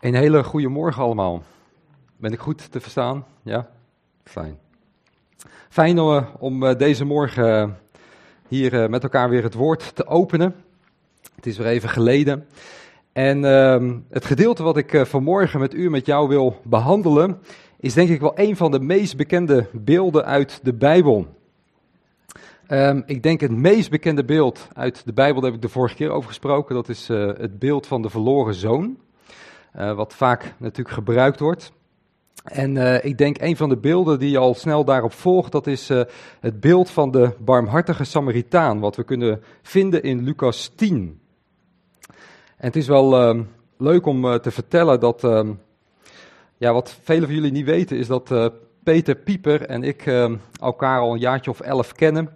Een hele goede morgen allemaal. Ben ik goed te verstaan? Ja? Fijn. Fijn uh, om uh, deze morgen hier uh, met elkaar weer het woord te openen. Het is weer even geleden. En ehm, het gedeelte wat ik vanmorgen met u, met jou wil behandelen, is denk ik wel een van de meest bekende beelden uit de Bijbel. Um, ik denk het meest bekende beeld uit de Bijbel, daar heb ik de vorige keer over gesproken, dat is het beeld van de verloren zoon. Uh, wat vaak natuurlijk gebruikt wordt. En uh, ik denk een van de beelden die al snel daarop volgt, dat is uh, het beeld van de barmhartige Samaritaan, wat we kunnen vinden in Lucas 10. En het is wel uh, leuk om te vertellen dat, ehm, ja, wat velen van jullie niet weten, is dat Peter Pieper en ik ehm, elkaar al een jaartje of elf kennen.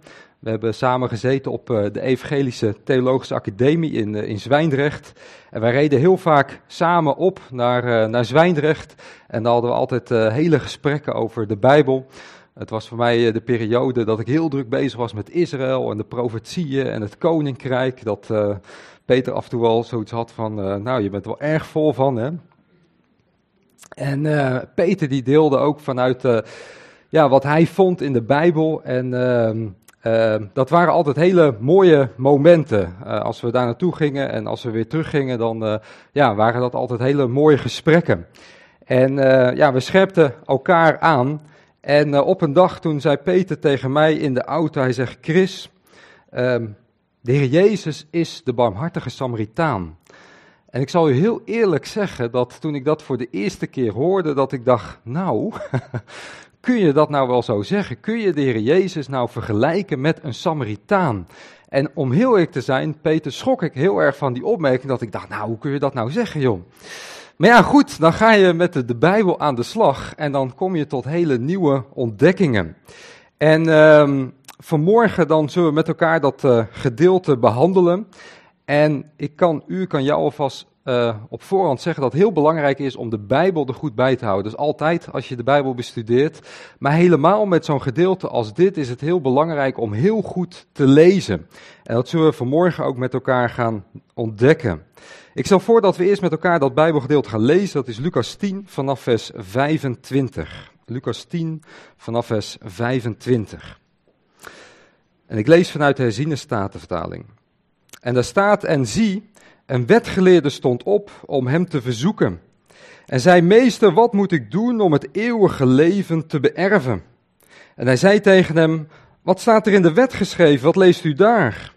We hebben samen gezeten op eh, de Evangelische Theologische Academie in, eh, in Zwijndrecht. En wij reden heel vaak samen op naar, eh, naar Zwijndrecht. En dan hadden we altijd hele gesprekken over de Bijbel. Het was voor mij de periode dat ik heel druk bezig was met Israël en de profetieën en het koninkrijk. Dat Peter af en toe wel zoiets had van, nou je bent er wel erg vol van hè. En Peter die deelde ook vanuit ja, wat hij vond in de Bijbel. En ehm, uh, dat waren altijd hele mooie momenten. Uh, als we daar naartoe gingen en als we weer teruggingen, dan uh, ja, waren dat altijd hele mooie gesprekken. En ja, we scherpten elkaar aan. En op een dag toen zei Peter tegen mij in de auto, hij zegt, Chris, ehm, de Heer Jezus is de barmhartige Samaritaan. En ik zal u heel eerlijk zeggen dat toen ik dat voor de eerste keer hoorde, dat ik dacht, nou, Kun je dat nou wel zo zeggen? Kun je de Heer Jezus nou vergelijken met een Samaritaan? En om heel eerlijk te zijn, Peter, schrok ik heel erg van die opmerking dat ik dacht, nou, hoe kun je dat nou zeggen, joh? Maar ja, goed, dan ga je met de, Bijbel aan de slag en dan kom je tot hele nieuwe ontdekkingen. En um, vanmorgen dan zullen we met elkaar dat uh, gedeelte behandelen. En ik kan, u kan jou alvast uh, op voorhand zeggen dat het heel belangrijk is om de Bijbel er goed bij te houden. Dus altijd als je de Bijbel bestudeert. Maar helemaal met zo'n gedeelte als dit is het heel belangrijk om heel goed te lezen. En dat zullen we vanmorgen ook met elkaar gaan ontdekken. Ik stel voor dat we eerst met elkaar dat Bijbelgedeelte gaan lezen. Dat is Lucas 10 vanaf vers 25. Lucas 10 vanaf vers 25. En ik lees vanuit de herziene statenvertaling. En daar staat, en zie, een wetgeleerde stond op om hem te verzoeken. En zei, meester, wat moet ik doen om het eeuwige leven te beërven? En hij zei tegen hem, wat staat er in de wet geschreven? Wat leest u daar?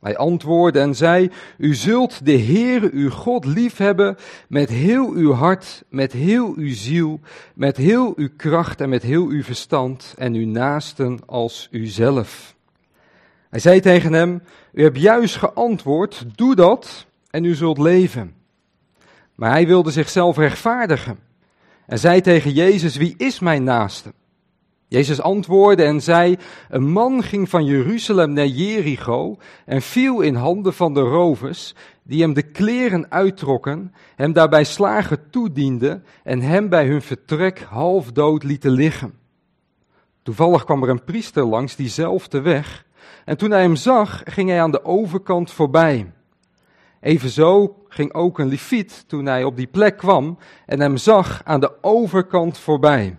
Hij antwoordde en zei, u zult de Heere uw God liefhebben met heel uw hart, met heel uw ziel, met heel uw kracht en met heel uw verstand en uw naasten als uzelf. Hij zei tegen hem, u hebt juist geantwoord, doe dat en u zult leven. Maar hij wilde zichzelf rechtvaardigen en zei tegen Jezus, wie is mijn naaste? Jezus antwoordde en zei, een man ging van Jeruzalem naar Jericho en viel in handen van de rovers, die hem de kleren uittrokken, hem daarbij slagen toedienden en hem bij hun vertrek half dood lieten liggen. Toevallig kwam er een priester langs diezelfde weg, en toen hij hem zag, ging hij aan de overkant voorbij. Evenzo ging ook een leviet toen hij op die plek kwam en hem zag aan de overkant voorbij.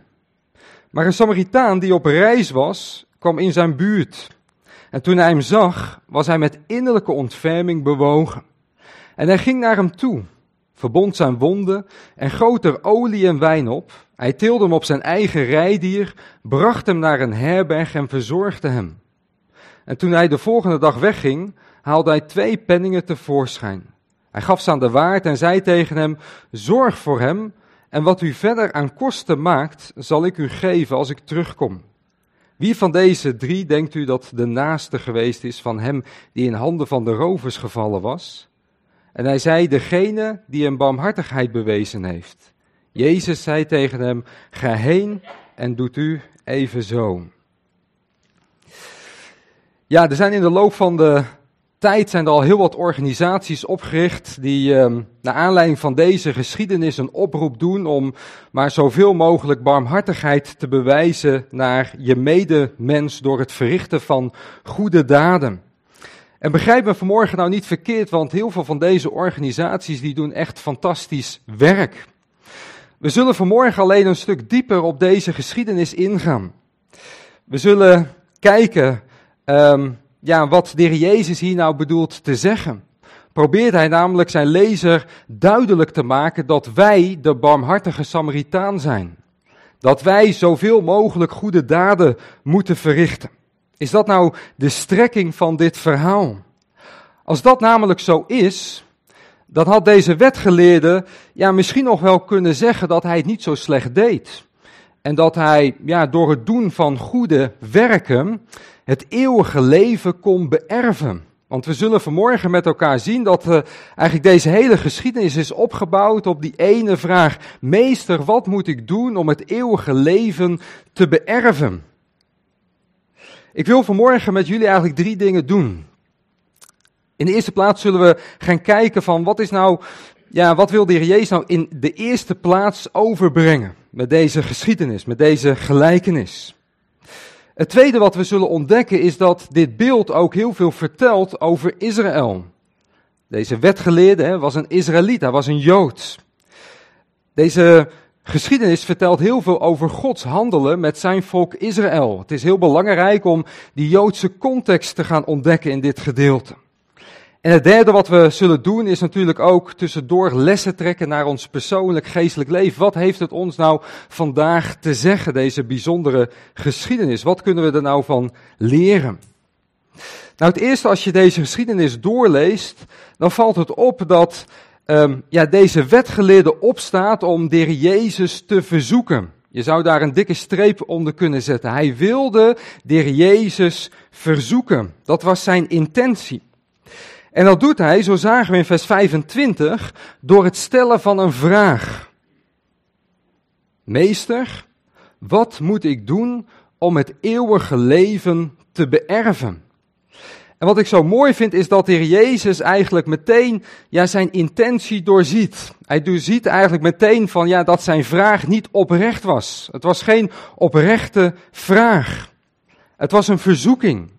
Maar een Samaritaan die op reis was, kwam in zijn buurt. En toen hij hem zag, was hij met innerlijke ontferming bewogen. En hij ging naar hem toe, verbond zijn wonden en goot er olie en wijn op. Hij tilde hem op zijn eigen rijdier, bracht hem naar een herberg en verzorgde hem. En toen hij de volgende dag wegging, haalde hij twee penningen tevoorschijn. Hij gaf ze aan de waard en zei tegen hem: Zorg voor hem, en wat u verder aan kosten maakt, zal ik u geven als ik terugkom. Wie van deze drie denkt u dat de naaste geweest is van hem die in handen van de rovers gevallen was? En hij zei: Degene die hem barmhartigheid bewezen heeft. Jezus zei tegen hem: Ga heen en doet u evenzo. Ja, er zijn in de loop van de tijd zijn er al heel wat organisaties opgericht die uh, naar aanleiding van deze geschiedenis een oproep doen om maar zoveel mogelijk barmhartigheid te bewijzen naar je medemens door het verrichten van goede daden. En begrijp me vanmorgen nou niet verkeerd, want heel veel van deze organisaties die doen echt fantastisch werk. We zullen vanmorgen alleen een stuk dieper op deze geschiedenis ingaan. We zullen kijken um, ja, wat de heer Jezus hier nou bedoelt te zeggen. Probeert hij namelijk zijn lezer duidelijk te maken dat wij de barmhartige Samaritaan zijn. Dat wij zoveel mogelijk goede daden moeten verrichten. Is dat nou de strekking van dit verhaal? Als dat namelijk zo is, dan had deze wetgeleerde ja, misschien nog wel kunnen zeggen dat hij het niet zo slecht deed. En dat hij ja, door het doen van goede werken het eeuwige leven kon beërven. Want we zullen vanmorgen met elkaar zien dat uh, eigenlijk deze hele geschiedenis is opgebouwd op die ene vraag. Meester, wat moet ik doen om het eeuwige leven te beërven? Ik wil vanmorgen met jullie eigenlijk drie dingen doen. In de eerste plaats zullen we gaan kijken van wat is nou, ja, wat wil de Heer Jezus nou in de eerste plaats overbrengen met deze geschiedenis, met deze gelijkenis. Het tweede wat we zullen ontdekken is dat dit beeld ook heel veel vertelt over Israël. Deze wetgeleerde was een Israëliet, hij was een Jood. Deze geschiedenis vertelt heel veel over Gods handelen met zijn volk Israël. Het is heel belangrijk om die Joodse context te gaan ontdekken in dit gedeelte. En het derde wat we zullen doen is natuurlijk ook tussendoor lessen trekken naar ons persoonlijk geestelijk leven. Wat heeft het ons nou vandaag te zeggen, deze bijzondere geschiedenis? Wat kunnen we er nou van leren? Nou, het eerste als je deze geschiedenis doorleest, dan valt het op dat um, ja, deze wetgeleerde opstaat om de Jezus te verzoeken. Je zou daar een dikke streep onder kunnen zetten. Hij wilde de Jezus verzoeken. Dat was zijn intentie. En dat doet hij, zo zagen we in vers 25, door het stellen van een vraag. Meester, wat moet ik doen om het eeuwige leven te beërven? En wat ik zo mooi vind is dat de Heer Jezus eigenlijk meteen ja, zijn intentie doorziet. Hij doorziet eigenlijk meteen van ja, dat zijn vraag niet oprecht was. Het was geen oprechte vraag. Het was een verzoeking.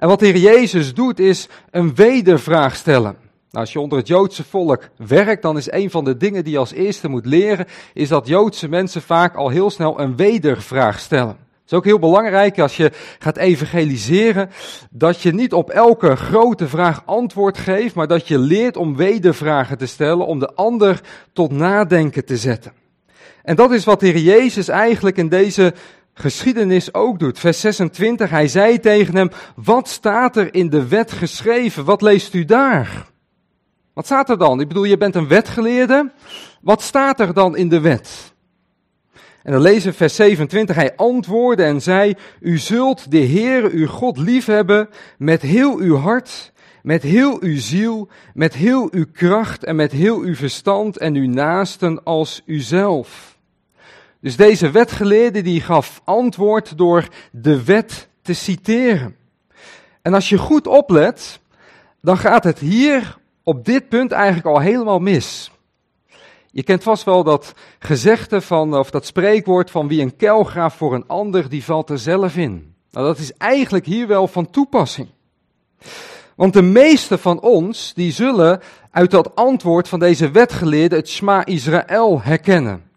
En wat de Heer Jezus doet is een wedervraag stellen. Nou, als je onder het Joodse volk werkt, dan is een van de dingen die je als eerste moet leren, is dat Joodse mensen vaak al heel snel een wedervraag stellen. Het is ook heel belangrijk als je gaat evangeliseren, dat je niet op elke grote vraag antwoord geeft, maar dat je leert om wedervragen te stellen, om de ander tot nadenken te zetten. En dat is wat de Heer Jezus eigenlijk in deze geschiedenis ook doet. Vers 26, hij zei tegen hem, wat staat er in de wet geschreven? Wat leest u daar? Wat staat er dan? Ik bedoel, je bent een wetgeleerde. Wat staat er dan in de wet? En dan lezen we vers 27, hij antwoordde en zei, u zult de Heere uw God liefhebben met heel uw hart, met heel uw ziel, met heel uw kracht en met heel uw verstand en uw naasten als uzelf. Dus deze wetgeleerde die gaf antwoord door de wet te citeren. En als je goed oplet, dan gaat het hier op dit punt eigenlijk al helemaal mis. Je kent vast wel dat gezegde van, of dat spreekwoord van wie een kuil graaft voor een ander, die valt er zelf in. Nou, dat is eigenlijk hier wel van toepassing. Want de meeste van ons, die zullen uit dat antwoord van deze wetgeleerde het Shma Israël herkennen.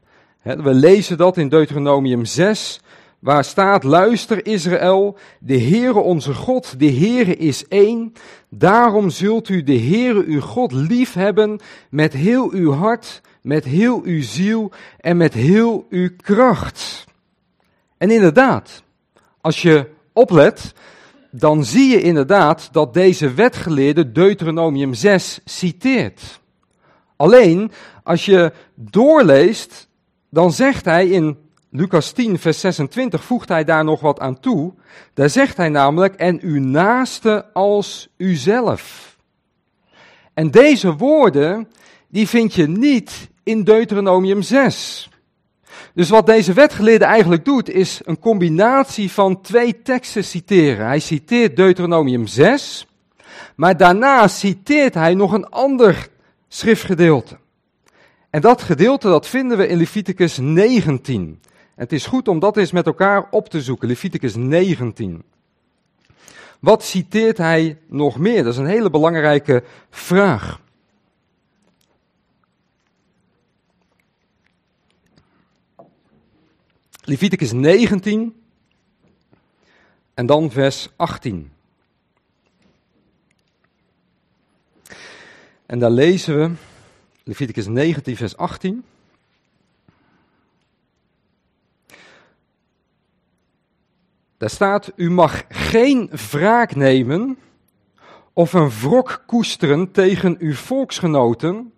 We lezen dat in Deuteronomium 6, waar staat, luister Israël, de Heere onze God, de Heere is één. Daarom zult u de Heere uw God lief hebben met heel uw hart, met heel uw ziel en met heel uw kracht. En inderdaad, als je oplet, dan zie je inderdaad dat deze wetgeleerde Deuteronomium 6 citeert. Alleen, als je doorleest, dan zegt hij in Lucas 10, vers 26, voegt hij daar nog wat aan toe. Daar zegt hij namelijk, en uw naaste als uzelf. En deze woorden, die vind je niet in Deuteronomium 6. Dus wat deze wetgeleerde eigenlijk doet, is een combinatie van twee teksten citeren. Hij citeert Deuteronomium 6, maar daarna citeert hij nog een ander schriftgedeelte. En dat gedeelte dat vinden we in Leviticus 19. En het is goed om dat eens met elkaar op te zoeken, Leviticus 19. Wat citeert hij nog meer? Dat is een hele belangrijke vraag. Leviticus 19 en dan vers 18. En daar lezen we Leviticus 19, vers 18. Daar staat: U mag geen wraak nemen of een wrok koesteren tegen uw volksgenoten,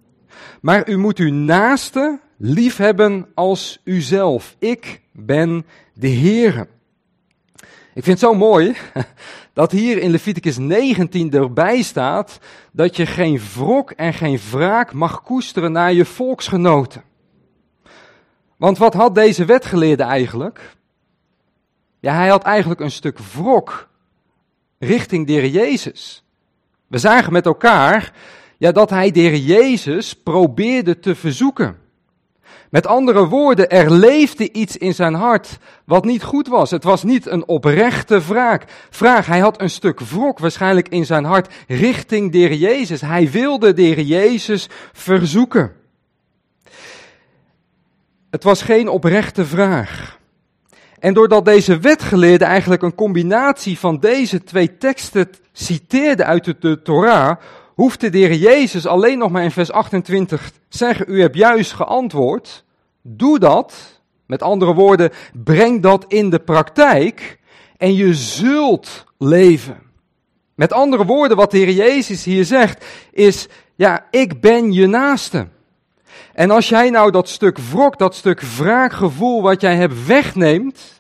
maar u moet uw naaste liefhebben als uzelf. Ik ben de Heere. Ik vind het zo mooi dat hier in Leviticus 19 erbij staat dat je geen wrok en geen wraak mag koesteren naar je volksgenoten. Want wat had deze wetgeleerde eigenlijk? Ja, hij had eigenlijk een stuk wrok richting de Jezus. We zagen met elkaar ja, dat hij de Jezus probeerde te verzoeken. Met andere woorden, er leefde iets in zijn hart wat niet goed was. Het was niet een oprechte vraag. vraag. Hij had een stuk wrok waarschijnlijk in zijn hart richting de Jezus. Hij wilde de Jezus verzoeken. Het was geen oprechte vraag. En doordat deze wetgeleerde eigenlijk een combinatie van deze twee teksten citeerde uit de, de Torah, hoefde de Heer Jezus alleen nog maar in vers 28 zeggen, u hebt juist geantwoord. Doe dat. Met andere woorden, breng dat in de praktijk en je zult leven. Met andere woorden, wat de Heer Jezus hier zegt, is, ja, ik ben je naaste. En als jij nou dat stuk wrok, dat stuk wraakgevoel wat jij hebt wegneemt,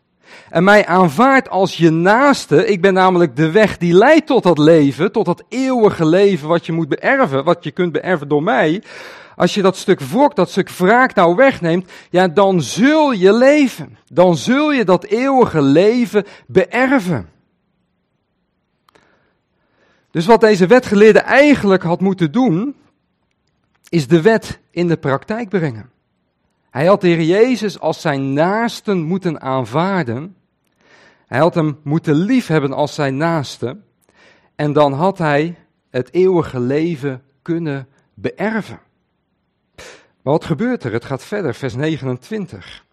en mij aanvaardt als je naaste. Ik ben namelijk de weg die leidt tot dat leven, tot dat eeuwige leven wat je moet beërven, wat je kunt beërven door mij. Als je dat stuk wrok, dat stuk wraak nou wegneemt, ja, dan zul je leven. Dan zul je dat eeuwige leven beërven. Dus wat deze wetgeleerde eigenlijk had moeten doen, is de wet in de praktijk brengen. Hij had de Heer Jezus als zijn naasten moeten aanvaarden. Hij had hem moeten liefhebben als zijn naaste. En dan had hij het eeuwige leven kunnen beërven. Maar wat gebeurt er? Het gaat verder, vers 29.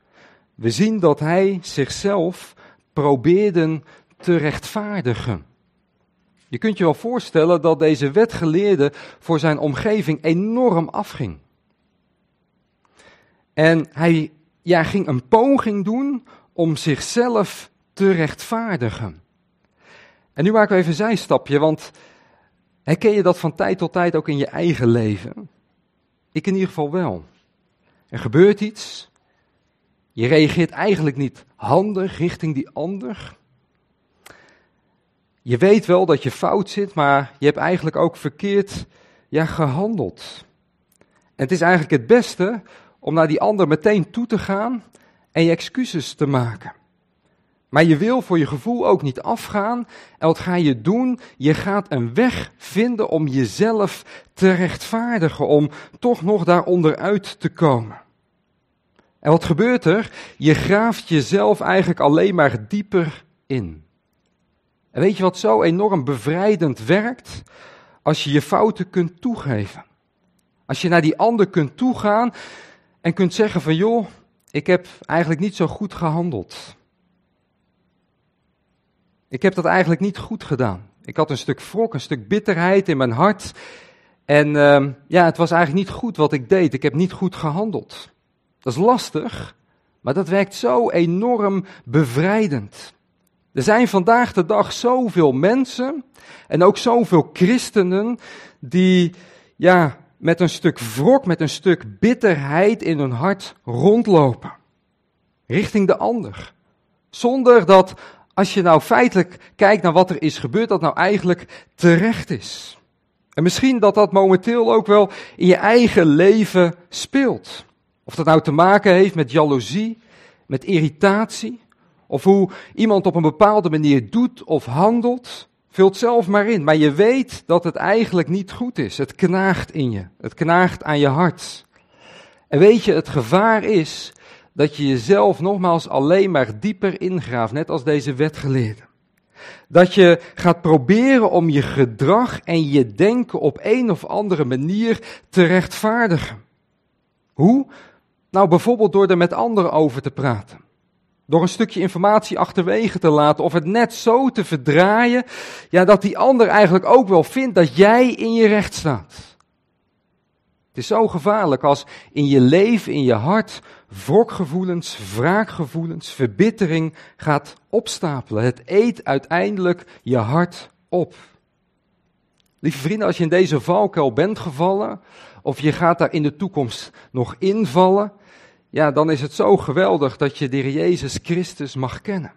We zien dat hij zichzelf probeerde te rechtvaardigen. Je kunt je wel voorstellen dat deze wetgeleerde voor zijn omgeving enorm afging. En hij ja, ging een poging doen om zichzelf te rechtvaardigen. En nu maken we even een zijstapje, want herken je dat van tijd tot tijd ook in je eigen leven? Ik in ieder geval wel. Er gebeurt iets, je reageert eigenlijk niet handig richting die ander. Je weet wel dat je fout zit, maar je hebt eigenlijk ook verkeerd ja, gehandeld. En het is eigenlijk het beste om naar die ander meteen toe te gaan en je excuses te maken. Maar je wil voor je gevoel ook niet afgaan. En wat ga je doen? Je gaat een weg vinden om jezelf te rechtvaardigen, om toch nog daaronder uit te komen. En wat gebeurt er? Je graaft jezelf eigenlijk alleen maar dieper in. En weet je wat zo enorm bevrijdend werkt? Als je je fouten kunt toegeven. Als je naar die ander kunt toegaan en kunt zeggen van joh, ik heb eigenlijk niet zo goed gehandeld. Ik heb dat eigenlijk niet goed gedaan. Ik had een stuk wrok, een stuk bitterheid in mijn hart. En uh, ja, het was eigenlijk niet goed wat ik deed. Ik heb niet goed gehandeld. Dat is lastig, maar dat werkt zo enorm bevrijdend. Er zijn vandaag de dag zoveel mensen en ook zoveel christenen die ja, met een stuk wrok, met een stuk bitterheid in hun hart rondlopen. Richting de ander. Zonder dat, als je nou feitelijk kijkt naar wat er is gebeurd, dat nou eigenlijk terecht is. En misschien dat dat momenteel ook wel in je eigen leven speelt. Of dat nou te maken heeft met jaloezie, met irritatie, of hoe iemand op een bepaalde manier doet of handelt. Vul het zelf maar in, maar je weet dat het eigenlijk niet goed is. Het knaagt in je, het knaagt aan je hart. En weet je, het gevaar is dat je jezelf nogmaals alleen maar dieper ingraaft, net als deze wetgeleerde. dat je gaat proberen om je gedrag en je denken op een of andere manier te rechtvaardigen. Hoe? Nou, bijvoorbeeld door er met anderen over te praten. Door een stukje informatie achterwege te laten of het net zo te verdraaien, ja, dat die ander eigenlijk ook wel vindt dat jij in je recht staat. Het is zo gevaarlijk als in je leven, in je hart, wrokgevoelens, wraakgevoelens, verbittering gaat opstapelen. Het eet uiteindelijk je hart op. Lieve vrienden, als je in deze valkuil bent gevallen, of je gaat daar in de toekomst nog invallen, ja, dan is het zo geweldig dat je de Jezus Christus mag kennen.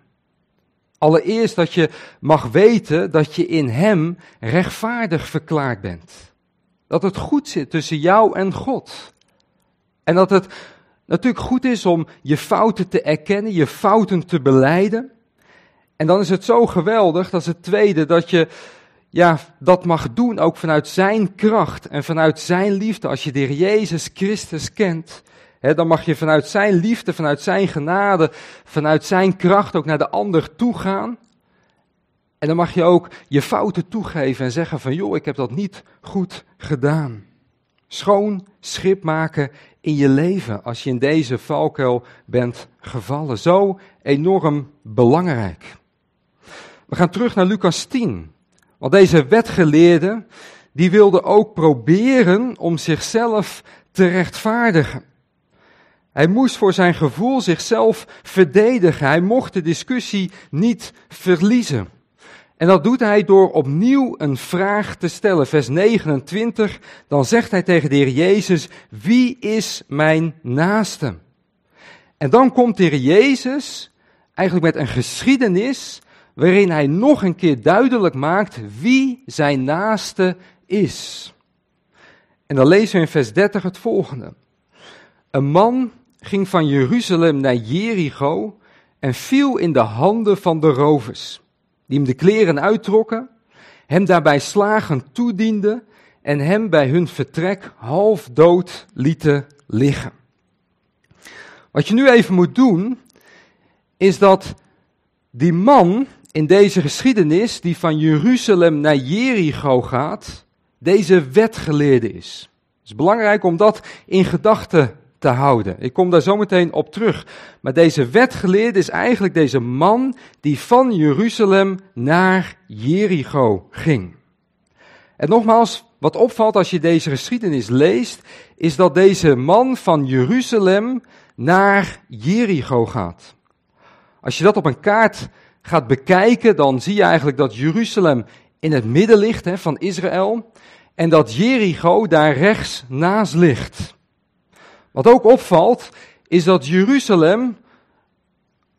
Allereerst dat je mag weten dat je in Hem rechtvaardig verklaard bent. Dat het goed zit tussen jou en God. En dat het natuurlijk goed is om je fouten te erkennen, je fouten te beleiden. En dan is het zo geweldig, dat is het tweede, dat je ja, dat mag doen ook vanuit Zijn kracht en vanuit Zijn liefde. Als je de Jezus Christus kent, dan mag je vanuit zijn liefde, vanuit zijn genade, vanuit zijn kracht ook naar de ander toe gaan. En dan mag je ook je fouten toegeven en zeggen van joh, ik heb dat niet goed gedaan. Schoon schip maken in je leven als je in deze valkuil bent gevallen. Zo enorm belangrijk. We gaan terug naar Lucas 10. Want deze wetgeleerde, die wilde ook proberen om zichzelf te rechtvaardigen. Hij moest voor zijn gevoel zichzelf verdedigen. Hij mocht de discussie niet verliezen. En dat doet hij door opnieuw een vraag te stellen. Vers 29, dan zegt hij tegen de Heer Jezus, wie is mijn naaste? En dan komt de Heer Jezus eigenlijk met een geschiedenis waarin hij nog een keer duidelijk maakt wie zijn naaste is. En dan lezen we in vers 30 het volgende. Een man ging van Jeruzalem naar Jericho en viel in de handen van de rovers, die hem de kleren uittrokken, hem daarbij slagen toedienden en hem bij hun vertrek half dood lieten liggen. Wat je nu even moet doen, is dat die man in deze geschiedenis, die van Jeruzalem naar Jericho gaat, deze wetgeleerde is. Het is belangrijk om dat in gedachten te houden. Ik kom daar zo meteen op terug. Maar deze wetgeleerde is eigenlijk deze man die van Jeruzalem naar Jericho ging. En nogmaals, wat opvalt als je deze geschiedenis leest, is dat deze man van Jeruzalem naar Jericho gaat. Als je dat op een kaart gaat bekijken, dan zie je eigenlijk dat Jeruzalem in het midden ligt hè, van Israël en dat Jericho daar rechts naast ligt. Wat ook opvalt, is dat Jeruzalem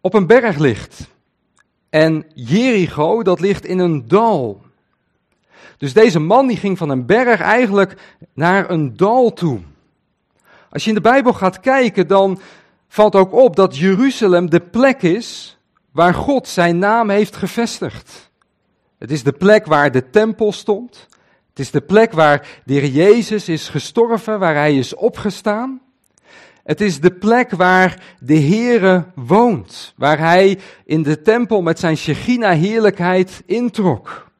op een berg ligt. En Jericho, dat ligt in een dal. Dus deze man die ging van een berg eigenlijk naar een dal toe. Als je in de Bijbel gaat kijken, dan valt ook op dat Jeruzalem de plek is waar God zijn naam heeft gevestigd. Het is de plek waar de tempel stond. Het is de plek waar de Heer Jezus is gestorven, waar hij is opgestaan. Het is de plek waar de Heere woont, waar hij in de tempel met zijn Shechina heerlijkheid introk.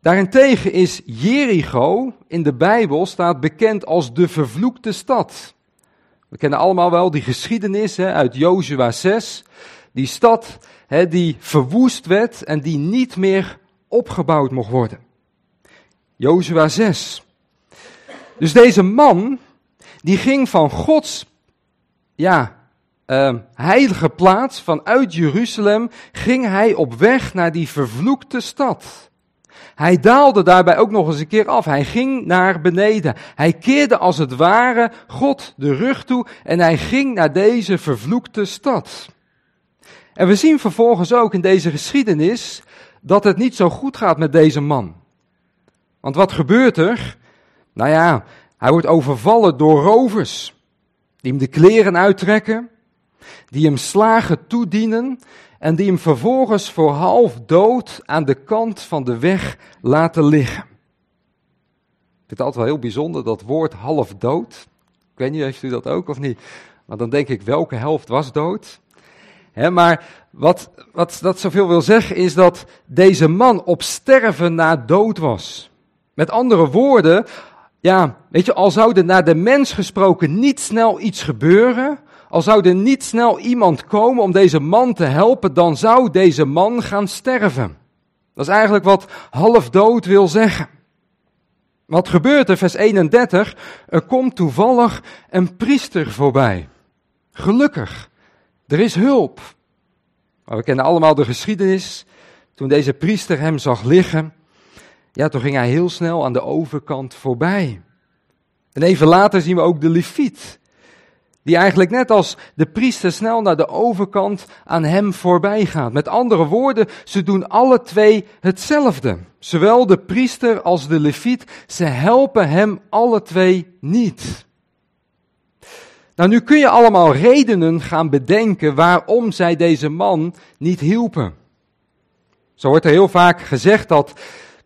Daarentegen is Jericho in de Bijbel staat bekend als de vervloekte stad. We kennen allemaal wel die geschiedenis hè, uit Jozua 6. Die stad hè, die verwoest werd en die niet meer opgebouwd mocht worden. Jozua 6. Dus deze man, die ging van Gods ja, uh, heilige plaats, vanuit Jeruzalem, ging hij op weg naar die vervloekte stad. Hij daalde daarbij ook nog eens een keer af. Hij ging naar beneden. Hij keerde als het ware God de rug toe en hij ging naar deze vervloekte stad. En we zien vervolgens ook in deze geschiedenis dat het niet zo goed gaat met deze man. Want wat gebeurt er? Nou ja, hij wordt overvallen door rovers, die hem de kleren uittrekken, die hem slagen toedienen en die hem vervolgens voor half dood aan de kant van de weg laten liggen. Ik vind het altijd wel heel bijzonder, dat woord half dood. Ik weet niet, heeft u dat ook of niet? Maar dan denk ik, welke helft was dood? maar wat, wat dat zoveel wil zeggen is dat deze man op sterven na dood was. Met andere woorden, ja, weet je, al zou er naar de mens gesproken niet snel iets gebeuren, al zou er niet snel iemand komen om deze man te helpen, dan zou deze man gaan sterven. Dat is eigenlijk wat half dood wil zeggen. Wat gebeurt er, vers 31? Er komt toevallig een priester voorbij. Gelukkig, er is hulp. Maar we kennen allemaal de geschiedenis. Toen deze priester hem zag liggen, ja, toen ging hij heel snel aan de overkant voorbij. En even later zien we ook de leviet, die eigenlijk net als de priester snel naar de overkant aan hem voorbij gaat. Met andere woorden, ze doen alle twee hetzelfde. Zowel de priester als de leviet, ze helpen hem alle twee niet. Nou, nu kun je allemaal redenen gaan bedenken waarom zij deze man niet hielpen. Zo wordt er heel vaak gezegd dat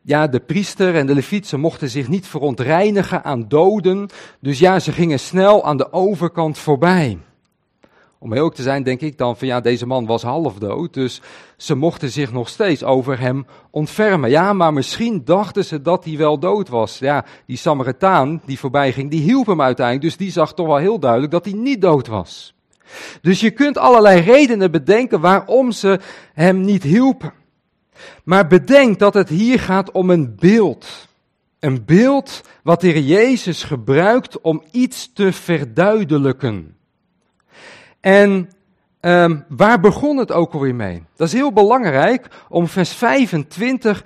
ja, de priester en de leviet, ze mochten zich niet verontreinigen aan doden. Dus ja, ze gingen snel aan de overkant voorbij. Om heel te zijn, denk ik dan van ja, deze man was half dood, dus ze mochten zich nog steeds over hem ontfermen. Ja, maar misschien dachten ze dat hij wel dood was. Ja, die Samaritaan die voorbij ging, die hielp hem uiteindelijk, dus die zag toch wel heel duidelijk dat hij niet dood was. Dus je kunt allerlei redenen bedenken waarom ze hem niet hielpen. Maar bedenk dat het hier gaat om een beeld. Een beeld wat de Heer Jezus gebruikt om iets te verduidelijken. En um, waar begon het ook alweer mee? Dat is heel belangrijk om vers 25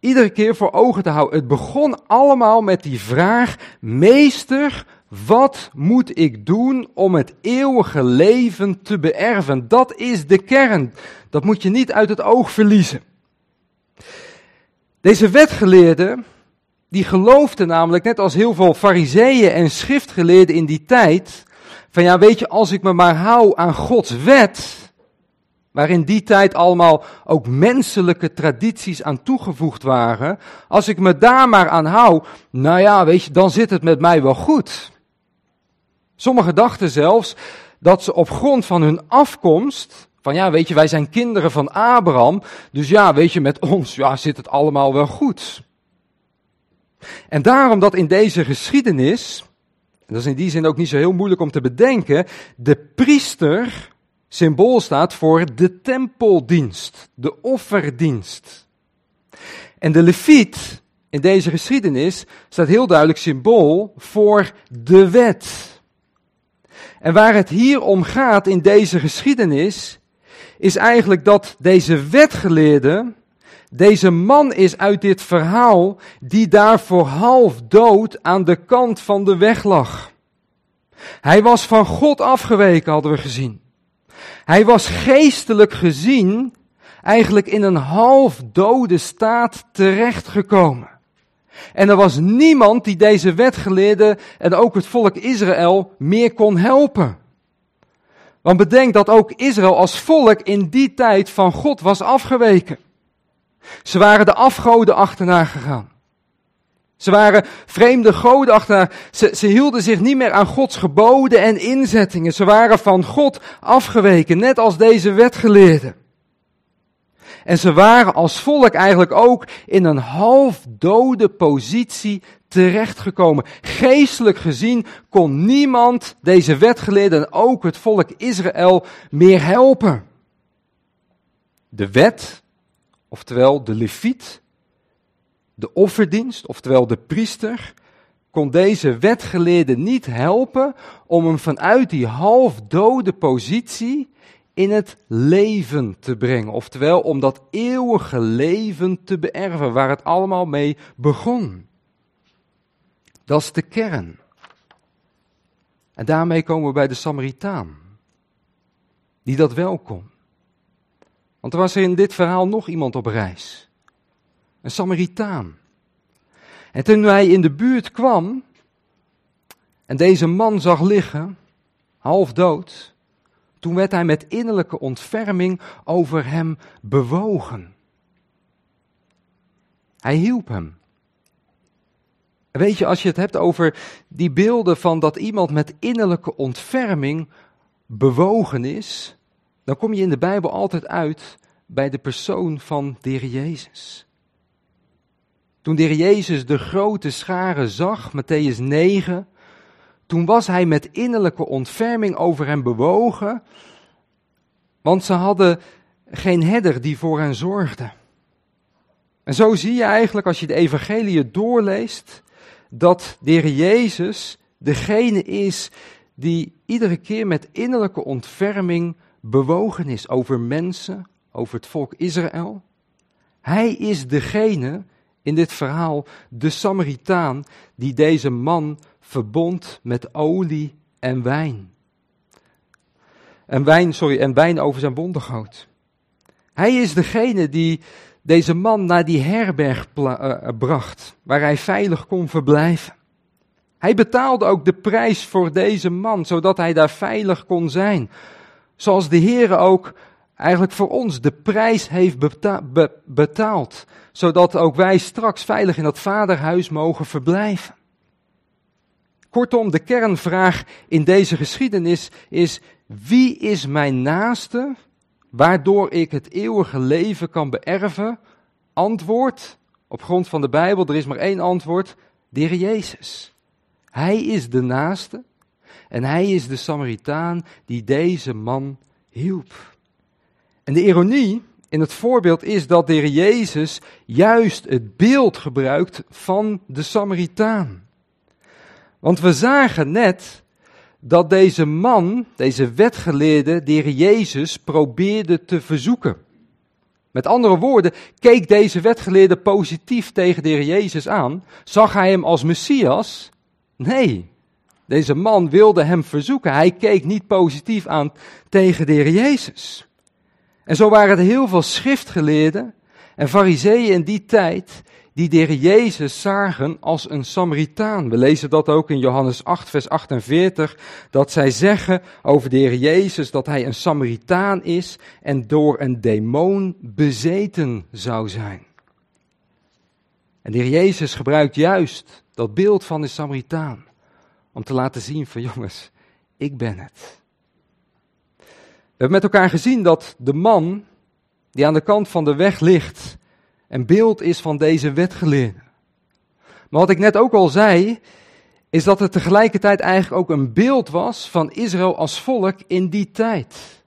iedere keer voor ogen te houden. Het begon allemaal met die vraag: Meester, wat moet ik doen om het eeuwige leven te beërven? Dat is de kern. Dat moet je niet uit het oog verliezen. Deze wetgeleerden, die geloofden namelijk, net als heel veel fariseeën en schriftgeleerden in die tijd, van ja, weet je, als ik me maar hou aan Gods wet, waar in die tijd allemaal ook menselijke tradities aan toegevoegd waren, als ik me daar maar aan hou, nou ja, weet je, dan zit het met mij wel goed. Sommigen dachten zelfs dat ze op grond van hun afkomst, van ja, weet je, wij zijn kinderen van Abraham, dus ja, weet je, met ons ja, zit het allemaal wel goed. En daarom dat in deze geschiedenis en dat is in die zin ook niet zo heel moeilijk om te bedenken, de priester symbool staat voor de tempeldienst, de offerdienst. En de leviet in deze geschiedenis staat heel duidelijk symbool voor de wet. En waar het hier om gaat in deze geschiedenis, is eigenlijk dat deze wetgeleerde deze man is uit dit verhaal die daar voor half dood aan de kant van de weg lag. Hij was van God afgeweken, hadden we gezien. Hij was geestelijk gezien eigenlijk in een half dode staat terechtgekomen. En er was niemand die deze wetgeleerde en ook het volk Israël meer kon helpen. Want bedenk dat ook Israël als volk in die tijd van God was afgeweken. Ze waren de afgoden achterna gegaan. Ze waren vreemde goden achterna. Ze, hielden zich niet meer aan Gods geboden en inzettingen. Ze waren van God afgeweken, net als deze wetgeleerden. En ze waren als volk eigenlijk ook in een halfdode positie terechtgekomen. Geestelijk gezien kon niemand deze wetgeleerden en ook het volk Israël meer helpen. De wet oftewel de leviet, de offerdienst, oftewel de priester, kon deze wetgeleerde niet helpen om hem vanuit die halfdode positie in het leven te brengen. Oftewel om dat eeuwige leven te beërven, waar het allemaal mee begon. Dat is de kern. En daarmee komen we bij de Samaritaan, die dat wel kon. Want er was in dit verhaal nog iemand op reis. Een Samaritaan. En toen hij in de buurt kwam en deze man zag liggen, half dood, toen werd hij met innerlijke ontferming over hem bewogen. Hij hielp hem. Weet je, als je het hebt over die beelden van dat iemand met innerlijke ontferming bewogen is, dan kom je in de Bijbel altijd uit bij de persoon van de Jezus. Toen de Jezus de grote scharen zag, Matthäus 9, toen was hij met innerlijke ontferming over hen bewogen, want ze hadden geen herder die voor hen zorgde. En zo zie je eigenlijk als je de evangelie doorleest, dat de Jezus degene is die iedere keer met innerlijke ontferming bewogen is over mensen, over het volk Israël. Hij is degene in dit verhaal, de Samaritaan, die deze man verbond met olie en wijn. En wijn, sorry, en wijn over zijn wonden goot. Hij is degene die deze man naar die herberg uh, bracht, waar hij veilig kon verblijven. Hij betaalde ook de prijs voor deze man, zodat hij daar veilig kon zijn. Zoals de Heer ook eigenlijk voor ons de prijs heeft betaald, zodat ook wij straks veilig in dat vaderhuis mogen verblijven. Kortom, de kernvraag in deze geschiedenis is: wie is mijn naaste, waardoor ik het eeuwige leven kan beërven? Antwoord, op grond van de Bijbel, er is maar één antwoord: de Jezus. Hij is de naaste en hij is de Samaritaan die deze man hielp. En de ironie in het voorbeeld is dat de Jezus juist het beeld gebruikt van de Samaritaan. Want we zagen net dat deze man, deze wetgeleerde, de Jezus probeerde te verzoeken. Met andere woorden, keek deze wetgeleerde positief tegen de Jezus aan? Zag hij hem als Messias? Nee, deze man wilde hem verzoeken. Hij keek niet positief aan tegen de Jezus. En zo waren er heel veel schriftgeleerden en fariseeën in die tijd die de Jezus zagen als een Samaritaan. We lezen dat ook in Johannes 8, vers 48, dat zij zeggen over de Heer Jezus dat hij een Samaritaan is en door een demon bezeten zou zijn. En de Heer Jezus gebruikt juist dat beeld van de Samaritaan om te laten zien van jongens, ik ben het. We hebben met elkaar gezien dat de man die aan de kant van de weg ligt, een beeld is van deze wetgeleerde. Maar wat ik net ook al zei, is dat het tegelijkertijd eigenlijk ook een beeld was van Israël als volk in die tijd.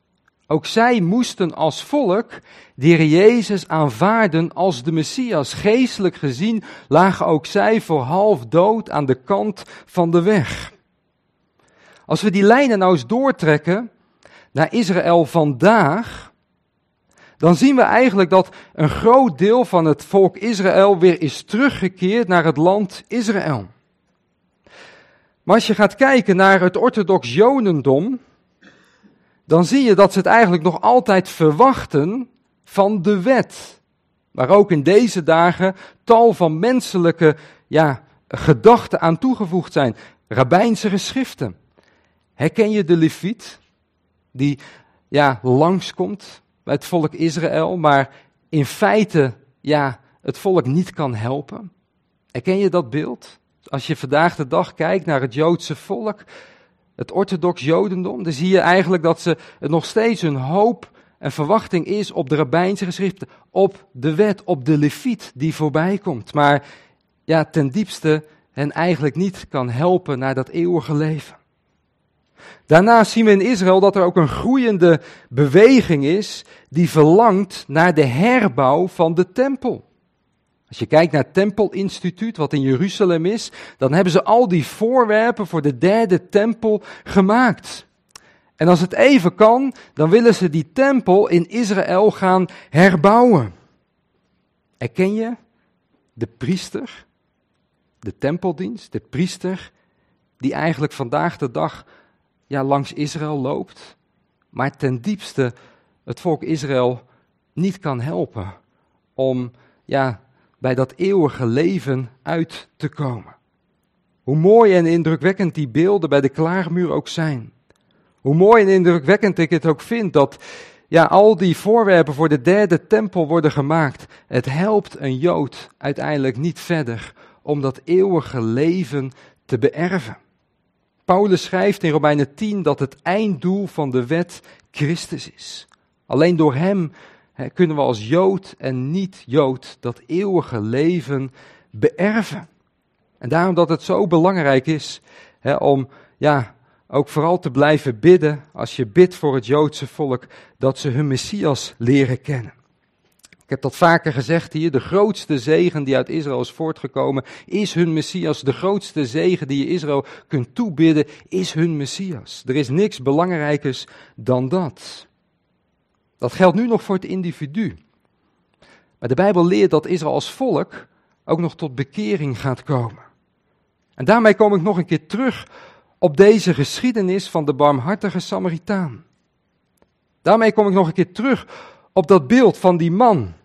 Ook zij moesten als volk de Heer Jezus aanvaarden als de Messias. Geestelijk gezien lagen ook zij voor half dood aan de kant van de weg. Als we die lijnen nou eens doortrekken naar Israël vandaag, dan zien we eigenlijk dat een groot deel van het volk Israël weer is teruggekeerd naar het land Israël. Maar als je gaat kijken naar het orthodox Jodendom, dan zie je dat ze het eigenlijk nog altijd verwachten van de wet. Waar ook in deze dagen tal van menselijke ja, gedachten aan toegevoegd zijn. Rabbijnse geschriften. Herken je de leviet die ja, langskomt bij het volk Israël, maar in feite ja, het volk niet kan helpen? Herken je dat beeld? Als je vandaag de dag kijkt naar het Joodse volk, het orthodox Jodendom, dan zie je eigenlijk dat ze het nog steeds een hoop en verwachting is op de rabbijnse geschriften, op de wet, op de leviet die voorbij komt. Maar ja, ten diepste hen eigenlijk niet kan helpen naar dat eeuwige leven. Daarnaast zien we in Israël dat er ook een groeiende beweging is die verlangt naar de herbouw van de tempel. Als je kijkt naar het Tempelinstituut, wat in Jeruzalem is, dan hebben ze al die voorwerpen voor de derde tempel gemaakt. En als het even kan, dan willen ze die tempel in Israël gaan herbouwen. Erken je de priester, de tempeldienst, de priester, die eigenlijk vandaag de dag ja, langs Israël loopt, maar ten diepste het volk Israël niet kan helpen om ja, bij dat eeuwige leven uit te komen. Hoe mooi en indrukwekkend die beelden bij de klaarmuur ook zijn. Hoe mooi en indrukwekkend ik het ook vind dat ja, al die voorwerpen voor de derde tempel worden gemaakt. Het helpt een Jood uiteindelijk niet verder om dat eeuwige leven te beërven. Paulus schrijft in Romeinen 10 dat het einddoel van de wet Christus is. Alleen door Hem kunnen we als Jood en niet-Jood dat eeuwige leven beërven. En daarom dat het zo belangrijk is om ja, ook vooral te blijven bidden als je bidt voor het Joodse volk, dat ze hun Messias leren kennen. Ik heb dat vaker gezegd hier, de grootste zegen die uit Israël is voortgekomen, is hun Messias. De grootste zegen die je Israël kunt toebidden, is hun Messias. Er is niks belangrijkers dan dat. Dat geldt nu nog voor het individu. Maar de Bijbel leert dat Israël als volk ook nog tot bekering gaat komen. En daarmee kom ik nog een keer terug op deze geschiedenis van de barmhartige Samaritaan. Daarmee kom ik nog een keer terug op dat beeld van die man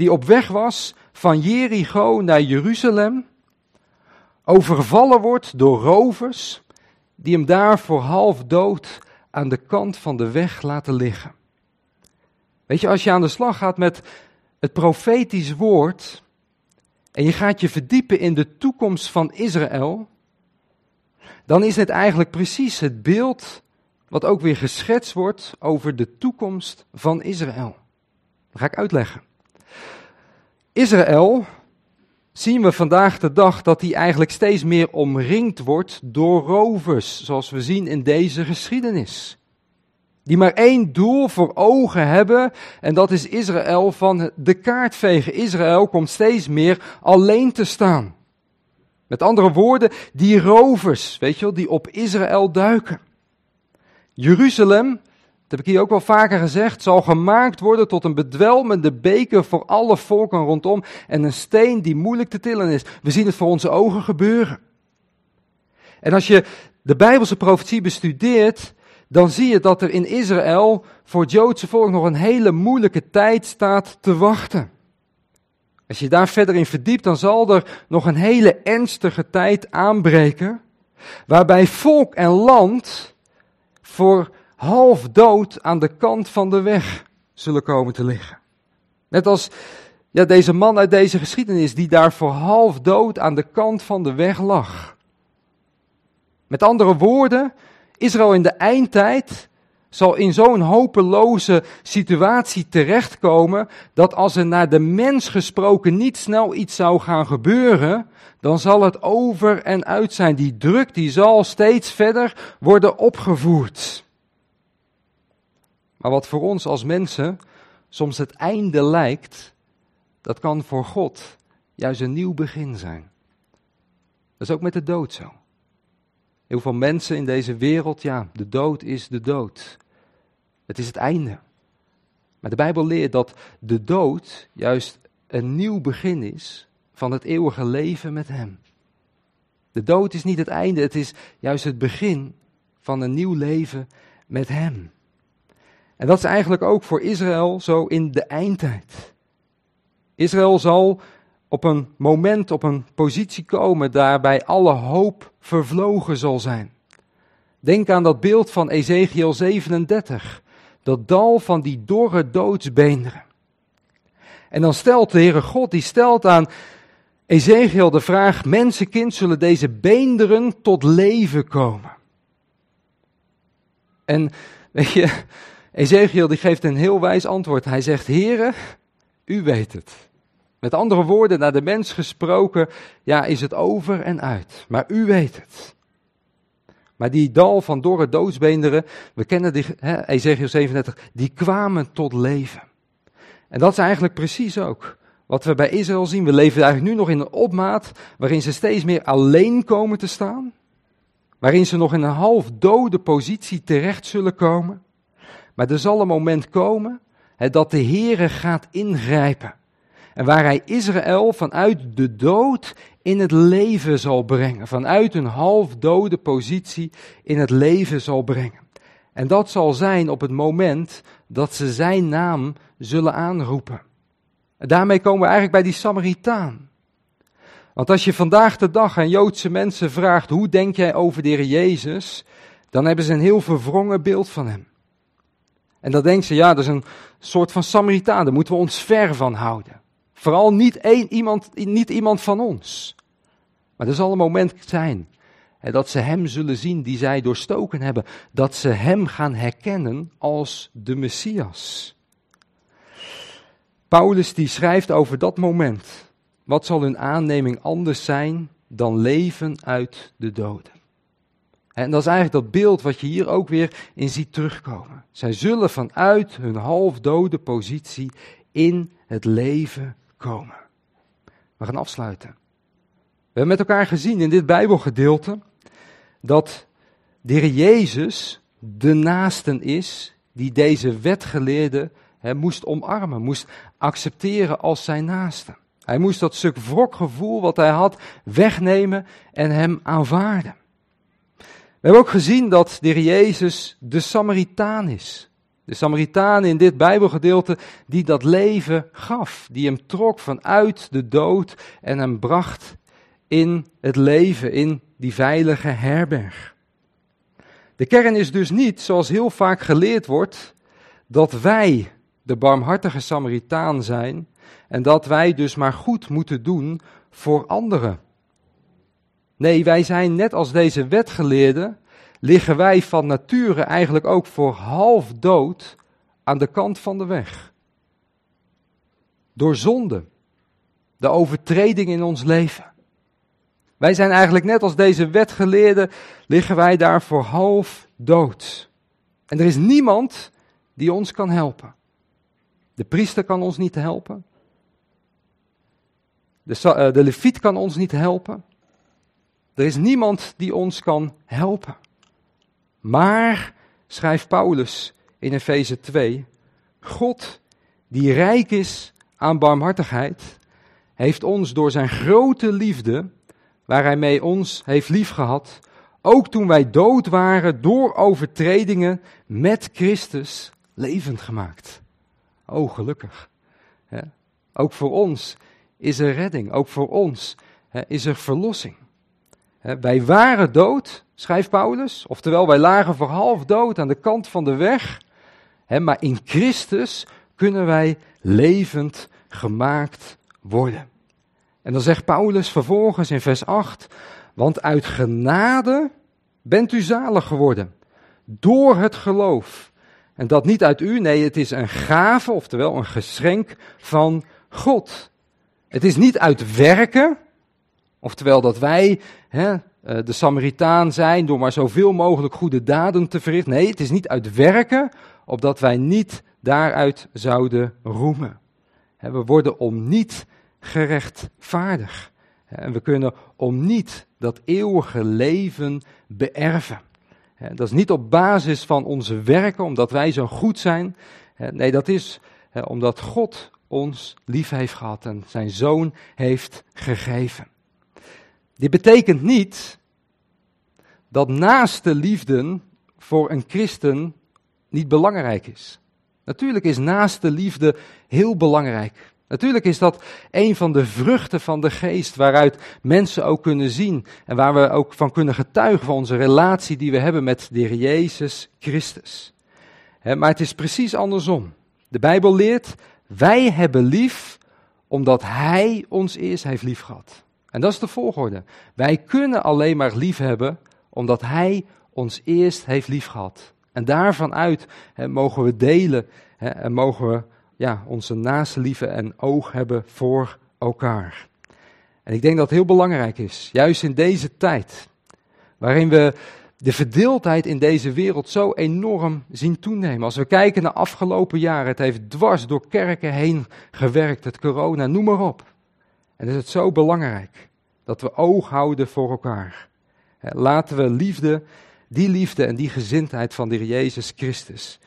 die op weg was van Jericho naar Jeruzalem, overvallen wordt door rovers die hem daar voor half dood aan de kant van de weg laten liggen. Weet je, als je aan de slag gaat met het profetisch woord en je gaat je verdiepen in de toekomst van Israël, dan is het eigenlijk precies het beeld wat ook weer geschetst wordt over de toekomst van Israël. Dat ga ik uitleggen. Israël zien we vandaag de dag dat hij eigenlijk steeds meer omringd wordt door rovers, zoals we zien in deze geschiedenis. Die maar één doel voor ogen hebben en dat is Israël van de kaart vegen. Israël komt steeds meer alleen te staan. Met andere woorden, die rovers, weet je wel, die op Israël duiken. Jeruzalem dat heb ik hier ook wel vaker gezegd, zal gemaakt worden tot een bedwelmende beker voor alle volken rondom en een steen die moeilijk te tillen is. We zien het voor onze ogen gebeuren. En als je de Bijbelse profetie bestudeert, dan zie je dat er in Israël voor het Joodse volk nog een hele moeilijke tijd staat te wachten. Als je daar verder in verdiept, dan zal er nog een hele ernstige tijd aanbreken, waarbij volk en land voor half dood aan de kant van de weg zullen komen te liggen. Net als ja, deze man uit deze geschiedenis, die daar voor half dood aan de kant van de weg lag. Met andere woorden, Israël in de eindtijd zal in zo'n hopeloze situatie terechtkomen dat als er naar de mens gesproken niet snel iets zou gaan gebeuren, dan zal het over en uit zijn. Die druk die zal steeds verder worden opgevoerd. Maar wat voor ons als mensen soms het einde lijkt, dat kan voor God juist een nieuw begin zijn. Dat is ook met de dood zo. Heel veel mensen in deze wereld, ja, de dood is de dood. Het is het einde. Maar de Bijbel leert dat de dood juist een nieuw begin is van het eeuwige leven met Hem. De dood is niet het einde, het is juist het begin van een nieuw leven met Hem. En dat is eigenlijk ook voor Israël zo in de eindtijd. Israël zal op een moment, op een positie komen daarbij alle hoop vervlogen zal zijn. Denk aan dat beeld van Ezekiel 37, dat dal van die dorre doodsbeenderen. En dan stelt de Heere God, die stelt aan Ezekiel de vraag, mensenkind, zullen deze beenderen tot leven komen? En weet je, Ezekiel die geeft een heel wijs antwoord. Hij zegt, Heere, u weet het. Met andere woorden, naar de mens gesproken, ja, is het over en uit. Maar u weet het. Maar die dal van dorre doodsbeenderen, we kennen die, he, Ezekiel 37, die kwamen tot leven. En dat is eigenlijk precies ook wat we bij Israël zien. We leven eigenlijk nu nog in een opmaat waarin ze steeds meer alleen komen te staan. Waarin ze nog in een half dode positie terecht zullen komen. Maar er zal een moment komen dat de Heere gaat ingrijpen. En waar hij Israël vanuit de dood in het leven zal brengen. Vanuit een half dode positie in het leven zal brengen. En dat zal zijn op het moment dat ze zijn naam zullen aanroepen. En daarmee komen we eigenlijk bij die Samaritaan. Want als je vandaag de dag aan Joodse mensen vraagt, hoe denk jij over de Heer Jezus? Dan hebben ze een heel verwrongen beeld van hem. En dan denken ze, ja, dat is een soort van Samaritaan, daar moeten we ons ver van houden. Vooral niet, iemand, niet iemand van ons. Maar er zal een moment zijn En dat ze Hem zullen zien die zij doorstoken hebben. Dat ze Hem gaan herkennen als de Messias. Paulus die schrijft over dat moment. Wat zal hun aanneming anders zijn dan leven uit de doden? En dat is eigenlijk dat beeld wat je hier ook weer in ziet terugkomen. Zij zullen vanuit hun halfdode positie in het leven komen. We gaan afsluiten. We hebben met elkaar gezien in dit Bijbelgedeelte dat de Jezus de naasten is die deze wetgeleerde moest omarmen, moest accepteren als zijn naaste. Hij moest dat stuk wrokgevoel wat hij had wegnemen en hem aanvaarden. We hebben ook gezien dat de Heer Jezus de Samaritaan is. De Samaritaan in dit Bijbelgedeelte die dat leven gaf, die hem trok vanuit de dood en hem bracht in het leven, in die veilige herberg. De kern is dus niet, zoals heel vaak geleerd wordt, dat wij de barmhartige Samaritaan zijn en dat wij dus maar goed moeten doen voor anderen. Nee, wij zijn net als deze wetgeleerden, liggen wij van nature eigenlijk ook voor half dood aan de kant van de weg. Door zonde, de overtreding in ons leven. Wij zijn eigenlijk net als deze wetgeleerden, liggen wij daar voor half dood. En er is niemand die ons kan helpen. De priester kan ons niet helpen. De, uh, de leviet kan ons niet helpen. Er is niemand die ons kan helpen. Maar, schrijft Paulus in Efeze 2, God, die rijk is aan barmhartigheid, heeft ons door zijn grote liefde, waar hij mee ons heeft liefgehad, ook toen wij dood waren door overtredingen met Christus levend gemaakt. Oh, gelukkig. Ook voor ons is er redding, ook voor ons is er verlossing. Wij waren dood, schrijft Paulus, oftewel wij lagen voor half dood aan de kant van de weg, maar in Christus kunnen wij levend gemaakt worden. En dan zegt Paulus vervolgens in vers 8, want uit genade bent u zalig geworden, door het geloof. En dat niet uit u, nee, het is een gave, oftewel een geschenk van God. Het is niet uit werken, oftewel dat wij hè, eh, de Samaritaan zijn door maar zoveel mogelijk goede daden te verrichten. Nee, het is niet uit werken, opdat wij niet daaruit zouden roemen. We worden om niet gerechtvaardigd. En we kunnen om niet dat eeuwige leven beërven. Dat is niet op basis van onze werken, omdat wij zo goed zijn. Nee, dat is omdat God ons lief heeft gehad en zijn zoon heeft gegeven. Dit betekent niet dat naaste liefde voor een christen niet belangrijk is. Natuurlijk is naaste liefde heel belangrijk. Natuurlijk is dat een van de vruchten van de geest waaruit mensen ook kunnen zien en waar we ook van kunnen getuigen van onze relatie die we hebben met de Heer Jezus Christus. Maar het is precies andersom. De Bijbel leert, wij hebben lief omdat Hij ons eerst heeft lief gehad. En dat is de volgorde. Wij kunnen alleen maar lief hebben omdat Hij ons eerst heeft lief gehad. En daarvan uit mogen we delen en mogen we ja, onze naaste liefde en oog hebben voor elkaar. En ik denk dat het heel belangrijk is, juist in deze tijd, waarin we de verdeeldheid in deze wereld zo enorm zien toenemen. Als we kijken naar afgelopen jaren, het heeft dwars door kerken heen gewerkt, het corona, noem maar op. En is het zo belangrijk dat we oog houden voor elkaar. Laten we liefde, die liefde en die gezindheid van de Heer Jezus Christus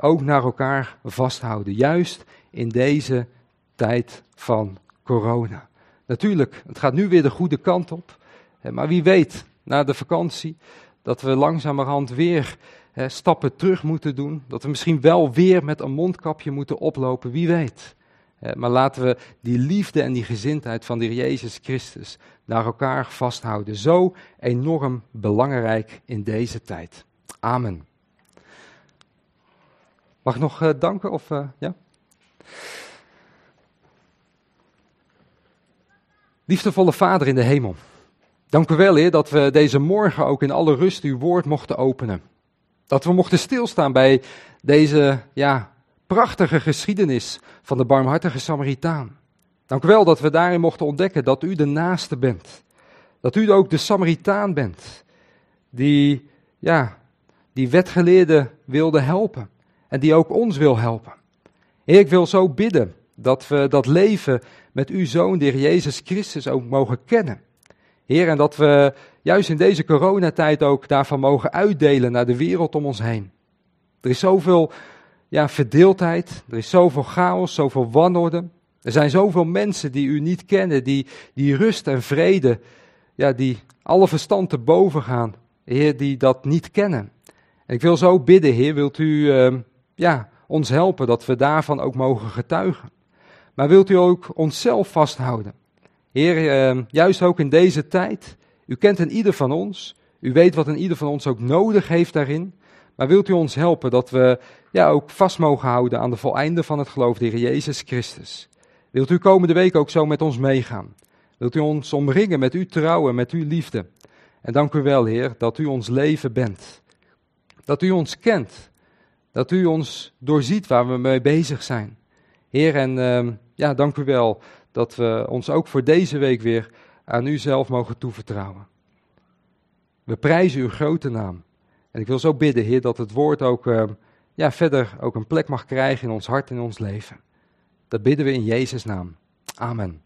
ook naar elkaar vasthouden. Juist in deze tijd van corona. Natuurlijk, het gaat nu weer de goede kant op. Maar wie weet, na de vakantie, dat we langzamerhand weer stappen terug moeten doen. Dat we misschien wel weer met een mondkapje moeten oplopen, wie weet. Maar laten we die liefde en die gezindheid van de Heer Jezus Christus naar elkaar vasthouden. Zo enorm belangrijk in deze tijd. Amen. Mag ik nog uh, danken? Of, uh, ja? Liefdevolle Vader in de hemel. Dank u wel, Heer, dat we deze morgen ook in alle rust uw woord mochten openen. Dat we mochten stilstaan bij deze ja, prachtige geschiedenis van de barmhartige Samaritaan. Dank wel dat we daarin mochten ontdekken dat u de naaste bent. Dat u ook de Samaritaan bent, die, ja, die wetgeleerde wilde helpen en die ook ons wil helpen. Heer, ik wil zo bidden dat we dat leven met uw Zoon, de Heer Jezus Christus, ook mogen kennen. Heer, en dat we juist in deze coronatijd ook daarvan mogen uitdelen naar de wereld om ons heen. Er is zoveel ja, verdeeldheid, er is zoveel chaos, zoveel wanorde. Er zijn zoveel mensen die u niet kennen, die, die rust en vrede, ja, die alle verstand te boven gaan. Heer, die dat niet kennen. En ik wil zo bidden, Heer, wilt u uh, ja, ons helpen dat we daarvan ook mogen getuigen. Maar wilt u ook onszelf vasthouden? Heer, uh, juist ook in deze tijd, u kent een ieder van ons, u weet wat een ieder van ons ook nodig heeft daarin. Maar wilt u ons helpen dat we ja, ook vast mogen houden aan de voleinde van het geloof, de Jezus Christus? Wilt u komende week ook zo met ons meegaan? Wilt u ons omringen met uw trouwen, met uw liefde? En dank u wel, Heer, dat u ons leven bent. Dat u ons kent. Dat u ons doorziet waar we mee bezig zijn. Heer, en uh, ja, dank u wel dat we ons ook voor deze week weer aan u zelf mogen toevertrouwen. We prijzen uw grote naam. En ik wil zo bidden, Heer, dat het woord ook uh, ja, verder ook een plek mag krijgen in ons hart en in ons leven. Dat bidden we in Jezus' naam. Amen.